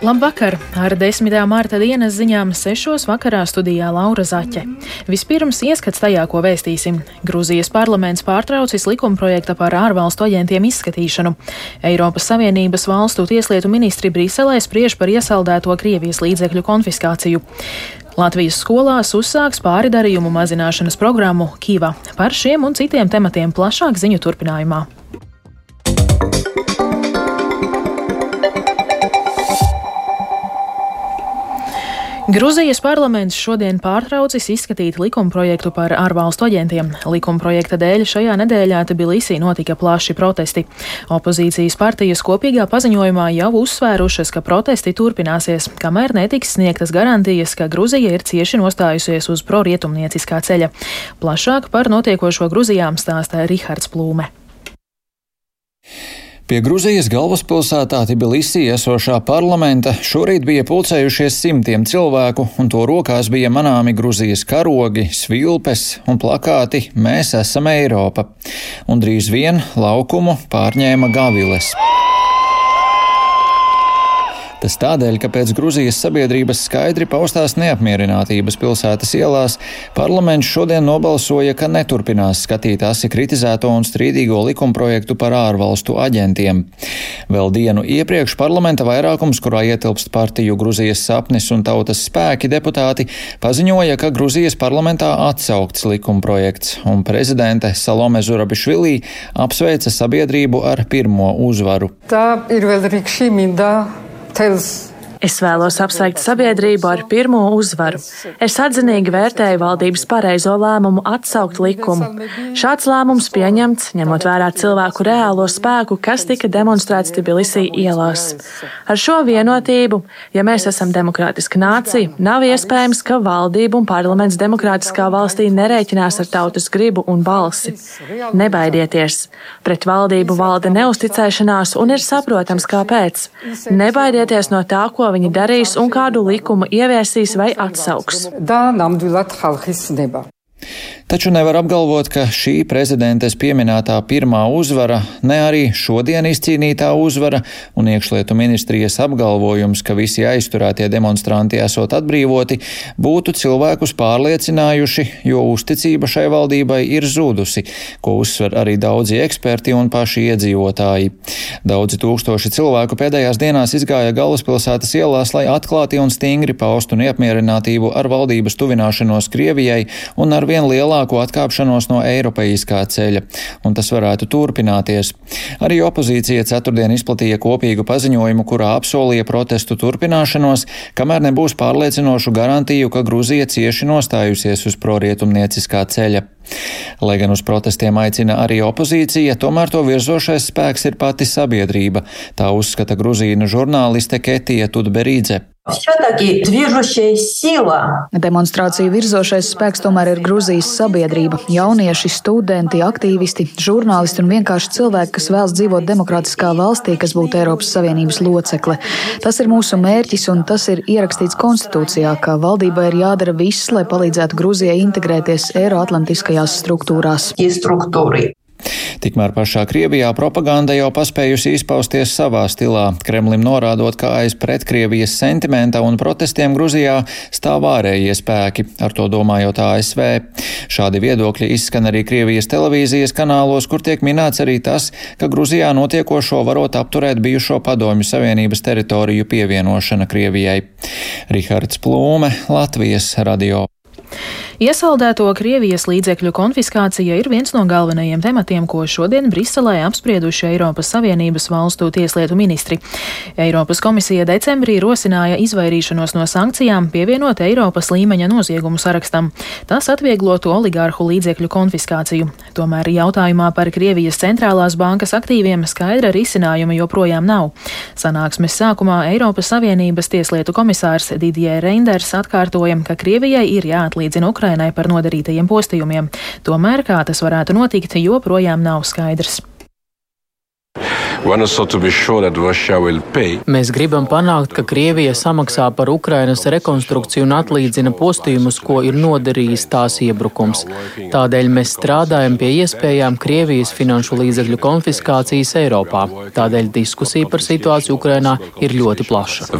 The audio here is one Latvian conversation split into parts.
Labvakar! Ar 10. mārta dienas ziņām 6. vakarā studijā Laura Zaķe. Vispirms ieskats tajā, ko vēstīsim. Grūzijas parlaments pārtraucis likumprojekta par ārvalstu aģentiem izskatīšanu. Eiropas Savienības valstu tieslietu ministri Briselē spriež par iesaldēto Krievijas līdzekļu konfiskāciju. Latvijas skolās uzsāks pāridarījumu mazināšanas programmu Kīva. Par šiem un citiem tematiem plašāk ziņu turpinājumā. Gruzijas parlaments šodien pārtraucis izskatīt likumprojektu par ārvalstu aģentiem. Likumprojekta dēļ šajā nedēļā Tbilisī notika plaši protesti. Opozīcijas partijas kopīgā paziņojumā jau uzsvērušas, ka protesti turpināsies, kamēr netiks sniegtas garantijas, ka Gruzija ir cieši nostājusies uz prorietumnieciskā ceļa. Plašāk par notiekošo Gruzijām stāsta Rihards Plūme. Pie Gruzijas galvaspilsētā Tbilisī esošā parlamenta šorīt bija pulcējušies simtiem cilvēku, un to rokās bija manāmi Gruzijas karogi, svilpes un plakāti Mēs esam Eiropa, un drīz vien laukumu pārņēma gaviles. Tas tādēļ, ka pēc Gruzijas sabiedrības skaidri paustās neapmierinātības pilsētas ielās parlaments šodien nobalsoja, ka neturpinās skatīt asi kritizēto un strīdīgo likumprojektu par ārvalstu aģentiem. Vēl dienu iepriekš parlamenta vairākums, kurā ietilpst partiju Gruzijas sapnis un tautas spēki deputāti, paziņoja, ka Gruzijas parlamentā atsaukts likumprojekts, un prezidente Salome Zurabišvilī apsveica sabiedrību ar pirmo uzvaru. Tā ir vēl rīkšķīmīga tells Es vēlos apsveikt sabiedrību ar pirmo uzvaru. Es atzinīgi vērtēju valdības pareizo lēmumu atsaukt likumu. Šāds lēmums pieņemts, ņemot vērā cilvēku reālo spēku, kas tika demonstrēts Tbilisī ielās. Ar šo vienotību, ja mēs esam demokrātiska nācija, nav iespējams, ka valdība un parlaments demokrātiskā valstī nerēķinās ar tautas gribu un balsi. Nebaidieties! Pret valdību valda neusticēšanās un ir saprotams, kāpēc. Nebaidieties no tā, ko viņi darīs un kādu likumu ieviesīs vai atsauks. Taču nevar apgalvot, ka šī prezidentes pieminētā pirmā uzvara, ne arī šodien izcīnītā uzvara un iekšlietu ministrijas apgalvojums, ka visi aizturētie demonstranti esot atbrīvoti, būtu cilvēkus pārliecinājuši, jo uzticība šai valdībai ir zudusi, ko uzsver arī daudzi eksperti un paši iedzīvotāji. Daudzi tūkstoši cilvēku pēdējās dienās izgāja galvaspilsētas ielās, lai atklāti un stingri paustu neapmierinātību ar valdības tuvināšanos Krievijai un ar vien lielāku lielāku atkāpšanos no eiropeiskā ceļa, un tas varētu turpināties. Arī opozīcija ceturtdien izplatīja kopīgu paziņojumu, kurā apsolīja protestu turpināšanos, kamēr nebūs pārliecinošu garantiju, ka Gruzija cieši nostājusies uz prorietumnieciskā ceļa. Lai gan uz protestiem aicina arī opozīcija, tomēr to virzošais spēks ir pati sabiedrība. Tā uzskata gruzīnu žurnāliste Ketija Tudberīdze. Demonstrāciju virzošais spēks tomēr ir Grūzijas sabiedrība - jaunieši, studenti, aktīvisti, žurnālisti un vienkārši cilvēki, kas vēlas dzīvot demokrātiskā valstī, kas būtu Eiropas Savienības locekle. Tas ir mūsu mērķis un tas ir ierakstīts konstitūcijā, ka valdībai ir jādara viss, lai palīdzētu Grūzijai integrēties Eiroatlantiskajās struktūrās. Tikmēr pašā Krievijā propaganda jau paspējusi izpausties savā stilā, Kremlim norādot, ka aiz pretkrievijas sentimenta un protestiem Gruzijā stāv ārējie spēki, ar to domājot ASV. Šādi viedokļi izskan arī Krievijas televīzijas kanālos, kur tiek minēts arī tas, ka Gruzijā notiekošo varot apturēt bijušo padomju Savienības teritoriju pievienošana Krievijai. Rihards Plūme, Latvijas radio. Iesaldēto Krievijas līdzekļu konfiskācija ir viens no galvenajiem tematiem, ko šodien Briselē apsprieduši Eiropas Savienības valstu tieslietu ministri. Eiropas komisija decembrī rosināja izvairīšanos no sankcijām pievienot Eiropas līmeņa noziegumu sarakstam. Tas atvieglotu oligārhu līdzekļu konfiskāciju. Tomēr jautājumā par Krievijas centrālās bankas aktīviem skaidra risinājuma joprojām nav. Sanāksmes sākumā Eiropas Savienības tieslietu komisārs Didier Reinders atkārtoja, ka Krievijai ir jāatlīdzina Ukraina Ukrainai par nodarītajiem postījumiem. Tomēr, kā tas varētu notikt, joprojām nav skaidrs. Mēs gribam panākt, ka Krievija samaksā par Ukrainas rekonstrukciju un atlīdzina postījumus, ko ir nodarījis tās iebrukums. Tādēļ mēs strādājam pie iespējām Krievijas finanšu līdzekļu konfiskācijas Eiropā. Tādēļ diskusija par situāciju Ukrainā ir ļoti plaša.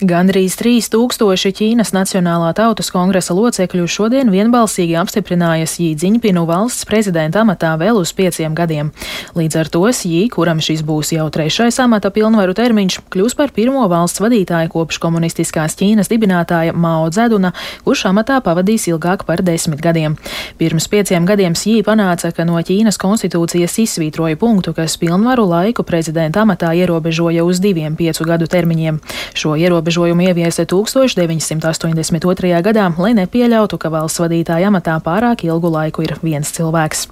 Gandrīz 3000 Ķīnas Nacionālā tautas kongresa locekļu šodien vienbalsīgi apstiprināja Jī Dziņpinu valsts prezidenta amatā vēl uz pieciem gadiem. Līdz ar to Jī, kuram šis būs jau trešais amata pilnvaru termiņš, kļūs par pirmo valsts vadītāju kopš komunistiskās Ķīnas dibinātāja Mao Dzeduna, kurš amatā pavadīs ilgāk par desmit gadiem. Pirms pieciem gadiem Jī panāca, ka no Ķīnas konstitūcijas izsvītroja punktu, kas pilnvaru laiku prezidenta amatā ierobežoja uz diviem piecu gadu termiņiem. Šo ierobežojumu ierobežojumu ieviesa 1982. gadā, lai nepieļautu, ka valsts vadītāja amatā pārāk ilgu laiku ir viens cilvēks.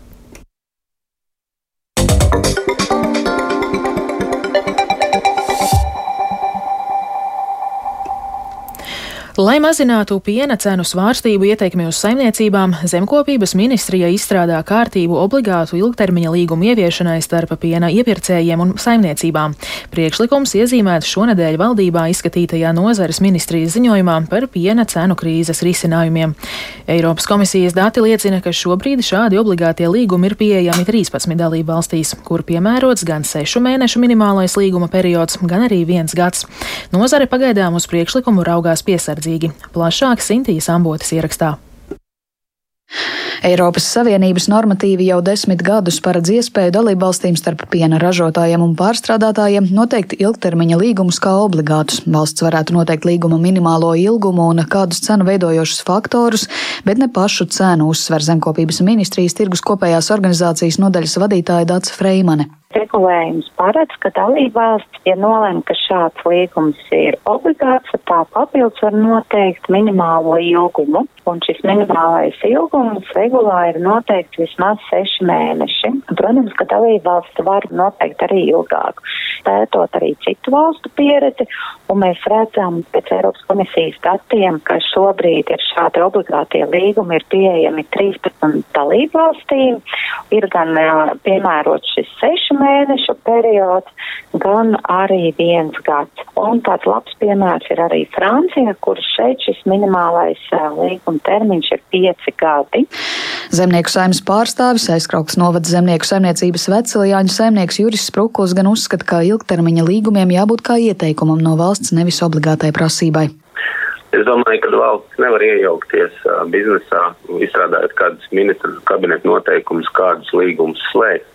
Lai mazinātu piena cenu svārstību ieteikmi uz saimniecībām, Zemkopības ministrija izstrādā kārtību obligātu ilgtermiņa līgumu ieviešanai starp piena iepirkējiem un saimniecībām. Priekšlikums iezīmēts šonadēļ valdībā izskatītajā nozares ministrijas ziņojumā par piena cenu krīzes risinājumiem. Eiropas komisijas dati liecina, ka šobrīd šādi obligātie līgumi ir pieejami 13 dalību valstīs, kur piemērots gan 6 mēnešu minimālais līguma periods, gan arī viens gads. Nozare pagaidām uz priekšlikumu raugās piesardzīgi vajadzīgi. Plašāk Sintīs Ambotas ierakstā. Eiropas Savienības normatīvi jau desmit gadus paredz iespēju dalībvalstīm starp piena ražotājiem un pārstrādātājiem noteikt ilgtermiņa līgumus kā obligātus. Valsts varētu noteikt līguma minimālo ilgumu un kādus cenu veidojošus faktorus, bet ne pašu cenu uzsver zemkopības ministrijas tirgus kopējās organizācijas nodaļas vadītāja Dāca Freimane. Regulējums paredz, ka dalībvalsts, ja nolem, ka šāds līgums ir obligāts, tā papildus var noteikt minimālo ilgumu, un šis minimālais ilgums regulā ir noteikts vismaz seši mēneši. Protams, ka dalībvalsts var noteikt arī ilgāku, pētot arī citu valstu pieredzi, un mēs redzam pēc Eiropas komisijas datiem, ka šobrīd ir šādi obligātie līgumi, ir pieejami 13 dalībvalstīm, ir gan piemērots šis seši mēnešu periods, gan arī viens gads. Un tāds labs piemērs ir arī Francija, kur šeit šis minimālais līguma termiņš ir pieci gadi. Zemnieku saimnes pārstāvis aizkrauks novada zemnieku saimniecības veciljāņu saimnieks Juris Sprukuls gan uzskata, ka ilgtermiņa līgumiem jābūt kā ieteikumam no valsts, nevis obligātai prasībai. Es domāju, ka valsts nevar iejaukties biznesā, izstrādājot kādus ministru kabineta noteikumus, kādus līgumus slēgt.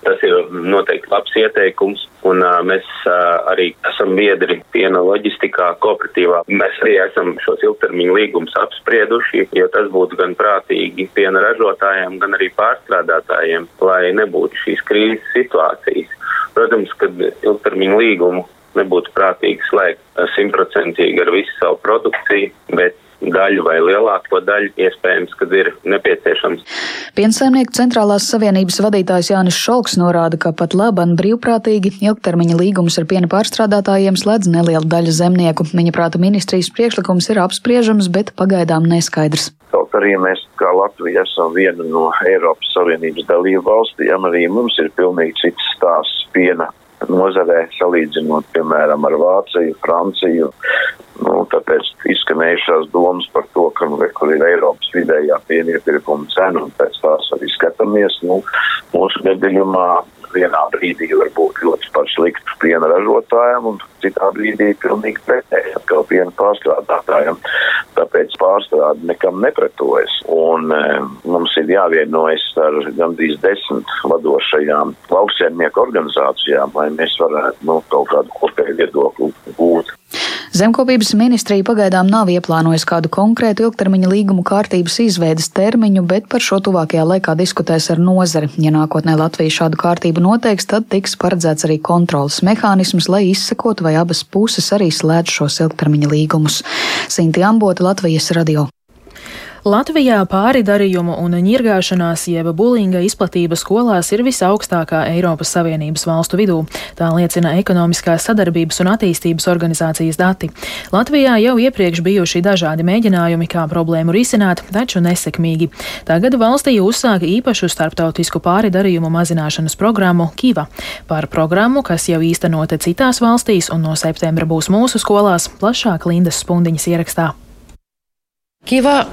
Tas ir noteikti labs ieteikums, un uh, mēs uh, arī esam biedri piena loģistikā kooperatīvā. Mēs arī esam šos ilgtermiņu līgumus apsprieduši, jo tas būtu gan prātīgi piena ražotājiem, gan arī pārstrādātājiem, lai nebūtu šīs krīzes situācijas. Protams, ka ilgtermiņu līgumu nebūtu prātīgi slēgt simtprocentīgi ar visu savu produkciju, bet daļu vai lielāko daļu iespējams, kad ir nepieciešams. Piensaimnieku centrālās savienības vadītājs Jānis Šalks norāda, ka pat laban brīvprātīgi ilgtermiņa līgumus ar piena pārstrādātājiem slēdz neliela daļa zemnieku. Viņa prāta ministrijas priekšlikums ir apspriežams, bet pagaidām neskaidrs. Kaut arī mēs, kā Latvija, esam viena no Eiropas Savienības dalību valstīm, arī mums ir pilnīgi cits stāsts piena nozarē, salīdzinot, piemēram, ar Vāciju, Franciju. Nu, tāpēc izskanējušās domas par to, ka, nu, kur ir Eiropas vidējā piena iepirkuma cena, un pēc tās arī skatāmies. Nu, mūsu gadījumā vienā brīdī var būt ļoti par sliktu piena ražotājiem, un citā brīdī pilnīgi pretēji atkal piena pārstrādātājiem. Pārstrāde nekam nepretojas. Un e, mums ir jāvienojas ar gandrīz desmit vadošajām lauksiemnieku organizācijām, lai mēs varētu nu, kaut kādu kopēju viedokli gūt. Zemkopības ministrija pagaidām nav ieplānojusi kādu konkrētu ilgtermiņa līgumu kārtības izveidas termiņu, bet par šo tuvākajā laikā diskutēs ar nozari. Ja nākotnē Latvija šādu kārtību noteiks, tad tiks paredzēts arī kontrolas mehānisms, lai izsekotu, vai abas puses arī slēdz šos ilgtermiņa līgumus. Sinti Ambota, Latvijas radio. Latvijā pāri darījumu un ņirgāšanās jeb bulinga izplatība skolās ir visaugstākā Eiropas Savienības valstu vidū. Tā liecina ekonomiskās sadarbības un attīstības organizācijas dati. Latvijā jau iepriekš bijuši dažādi mēģinājumi, kā problēmu risināt, taču nesekmīgi. Tagad valstī uzsāka īpašu starptautisku pāri darījumu mazināšanas programmu Kiva. Par programmu, kas jau īstenota citās valstīs un no septembra būs mūsu skolās, plašāk Lindas Spundiņas ierakstā. Kiva,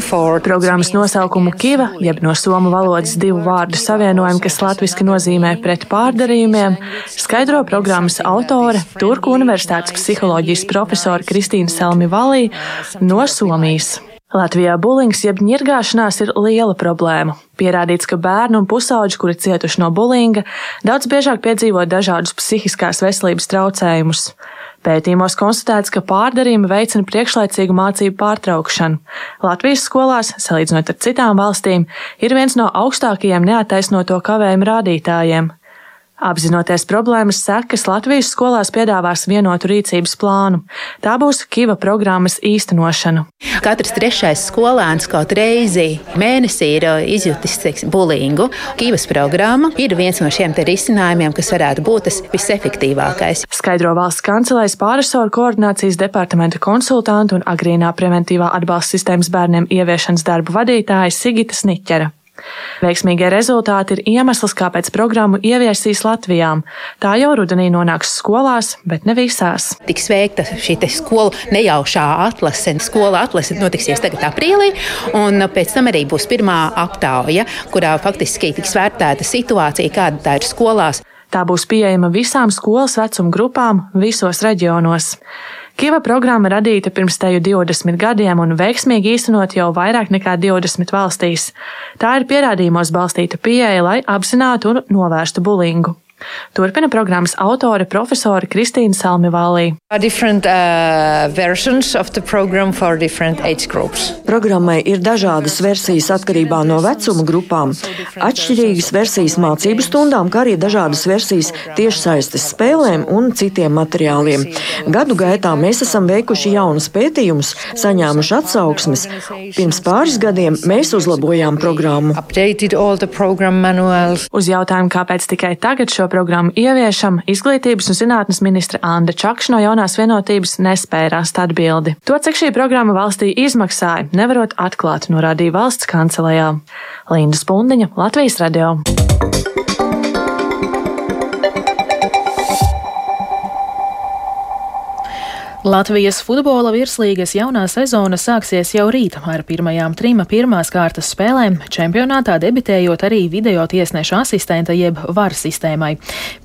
for... Programmas nosaukumu Kiva, jeb no somu valodas divu vārdu savienojumu, kas latviski nozīmē pret pārdarījumiem, skaidro programmas autore, Turku Universitātes psiholoģijas profesora Kristīna Selmi Valī no Somijas. Latvijā bulings jeb ņirgāšanās ir liela problēma. Pierādīts, ka bērni un pusauģi, kuri cietuši no bulinga, daudz biežāk piedzīvo dažādus psihiskās veselības traucējumus. Pētījumos konstatēts, ka pārdarījumi veicina priekšlaicīgu mācību pārtraukšanu. Latvijas skolās, salīdzinot ar citām valstīm, ir viens no augstākajiem neataisnoto kavējumu rādītājiem. Apzinoties problēmas sekas, Latvijas skolās piedāvās vienotu rīcības plānu. Tā būs Kiva programmas īstenošana. Katrs trešais skolēns kaut reizi mēnesī ir izjutis teiksim, bulingu. Kivas programma ir viens no šiem risinājumiem, kas varētu būt tas visefektīvākais. Skaidro valsts kancelēs pārisoru koordinācijas departamenta konsultantu un agrīnā preventīvā atbalsta sistēmas bērniem ieviešanas darbu vadītāja Sigita Sniķera. Veiksmīgie rezultāti ir iemesls, kāpēc programmu ieviesīs Latvijā. Tā jau rudenī nonāks skolās, bet ne visās. Tiks veikta šī skolu nejaušā atlase. Skola atlase notiksies tagad aprīlī, un pēc tam arī būs pirmā aptauja, kurā faktiski tiks vērtēta situācija, kāda tā ir skolās. Tā būs pieejama visām skolas vecuma grupām visos reģionos. Kiva programma radīta pirms teju 20 gadiem un veiksmīgi īstenot jau vairāk nekā 20 valstīs. Tā ir pierādījumos balstīta pieeja, lai apzinātu un novērstu bulingu. Turpina programmas autore profesore Kristīna Salmivālī. Uh, Programmai ir dažādas versijas atkarībā no vecuma grupām, atšķirīgas versijas mācību stundām, kā arī dažādas versijas tiešsaistes spēlēm un citiem materiāliem. Gadu gaitā mēs esam veikuši jaunus pētījumus, saņēmuši atsauksmes. Pirms pāris gadiem mēs uzlabojām programmu. Uz jautājumu, kāpēc tikai tagad šo programmu ieviešam, izglītības un zinātnes ministra Anna Čakš no jaunās vienotības nespēja rast atbildi. To, cik šī programma valstī izmaksāja, nevarot atklāt, norādīja valsts kancelējā. Linda Spundiņa, Latvijas radio. Latvijas futbola virslīgas jaunā sezona sāksies jau rīt ar pirmajām trim pirmās kārtas spēlēm, čempionātā debitējot arī video tiesneša asistenta jeb VAR sistēmai.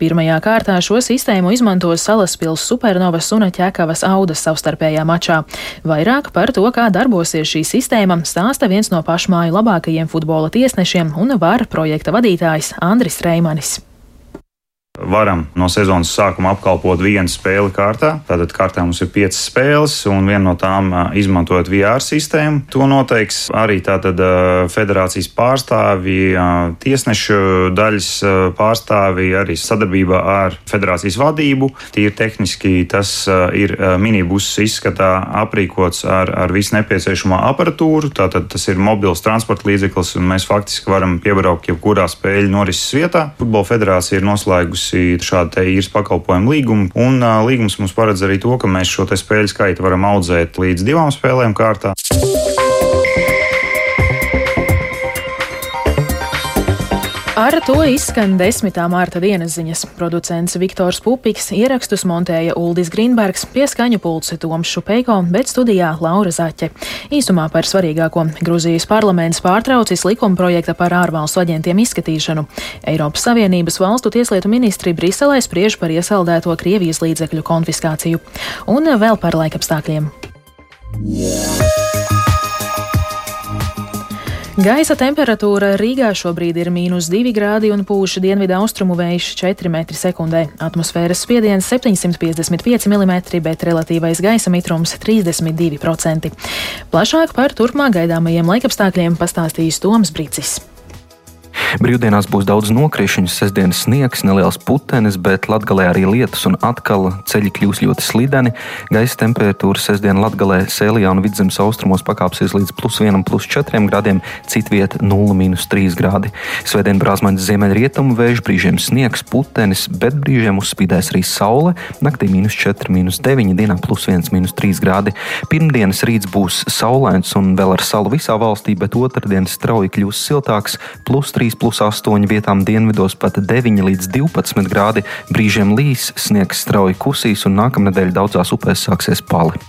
Pirmajā kārtā šo sistēmu izmantos Salaspils Supernovas un Ķekavas Audas savstarpējā mačā. Vairāk par to, kā darbosies šī sistēma, stāsta viens no pašmāju labākajiem futbola tiesnešiem un VAR projekta vadītājs Andris Reimanis varam no sezonas sākuma apkalpot vienu spēli kārtā. Tātad kārtā mums ir piecas spēles, un viena no tām izmantojot VR sistēmu. To noteiks arī tātad federācijas pārstāvji, tiesnešu daļas pārstāvji, arī sadarbībā ar federācijas vadību. Tīri tehniski tas ir minibus izskatā aprīkots ar, ar visu nepieciešamo aparatūru. Tātad tas ir mobils transporta līdzeklis, un mēs faktiski varam piebraukt jebkurā spēļu norises vietā. Futbola federācija ir noslēgusi noslēgusi šādu īres pakalpojumu līgumu. Un uh, līgums mums paredz arī to, ka mēs šo spēļu skaitu varam audzēt līdz divām spēlēm kārtā. Ar to izskan 10. mārta dienas ziņas. Producents Viktors Pupiks ierakstus montēja Uldis Grīnbergs, pieskaņu pulci Toms Šupeiko, bet studijā Laura Zaķe. Īsumā par svarīgāko Gruzijas parlaments pārtraucis likuma projekta par ārvalstu aģentiem izskatīšanu. Eiropas Savienības valstu tieslietu ministri Briselē spriež par iesaldēto Krievijas līdzekļu konfiskāciju. Un vēl par laikapstākļiem. Yeah. Gaisa temperatūra Rīgā šobrīd ir mīnus 2 grādi un pūš dienvidu austrumu vējš 4 m2. Atmosfēras spiediens 755 mm, bet relatīvais gaisa mitrums 32%. Plašāk par turpmāk gaidāmajiem laikapstākļiem pastāstīs Toms Brīcis. Brīvdienās būs daudz nokrišņu, sestdienas sniegs, neliels putenis, bet latgalē arī lietus un atkal ceļi kļūs ļoti slideni. Gaisa temperatūra sestdien latgalē, Sēlijā un vidzemes austrumos pakāpsies līdz plus 1, plus 4 grādiem, citviet 0,3 grādi. Svētdien brāzmaņas ziemeļrietumu vēju brīžiem sniegs, putenis, bet brīžiem uzspīdēs arī saule. Naktī minus 4, minus 9, dienā plus 1, minus 3 grādi. Pirmdienas rīts būs saulains un vēl ar salu visā valstī, bet otrdienas strauji kļūs siltāks - plus 3, plus 8 vietām dienvidos pat 9 līdz 12 grādi. Brīžiem līs, sniegs strauji kusīs un nākamnedēļ daudzās upēs sāksies pali.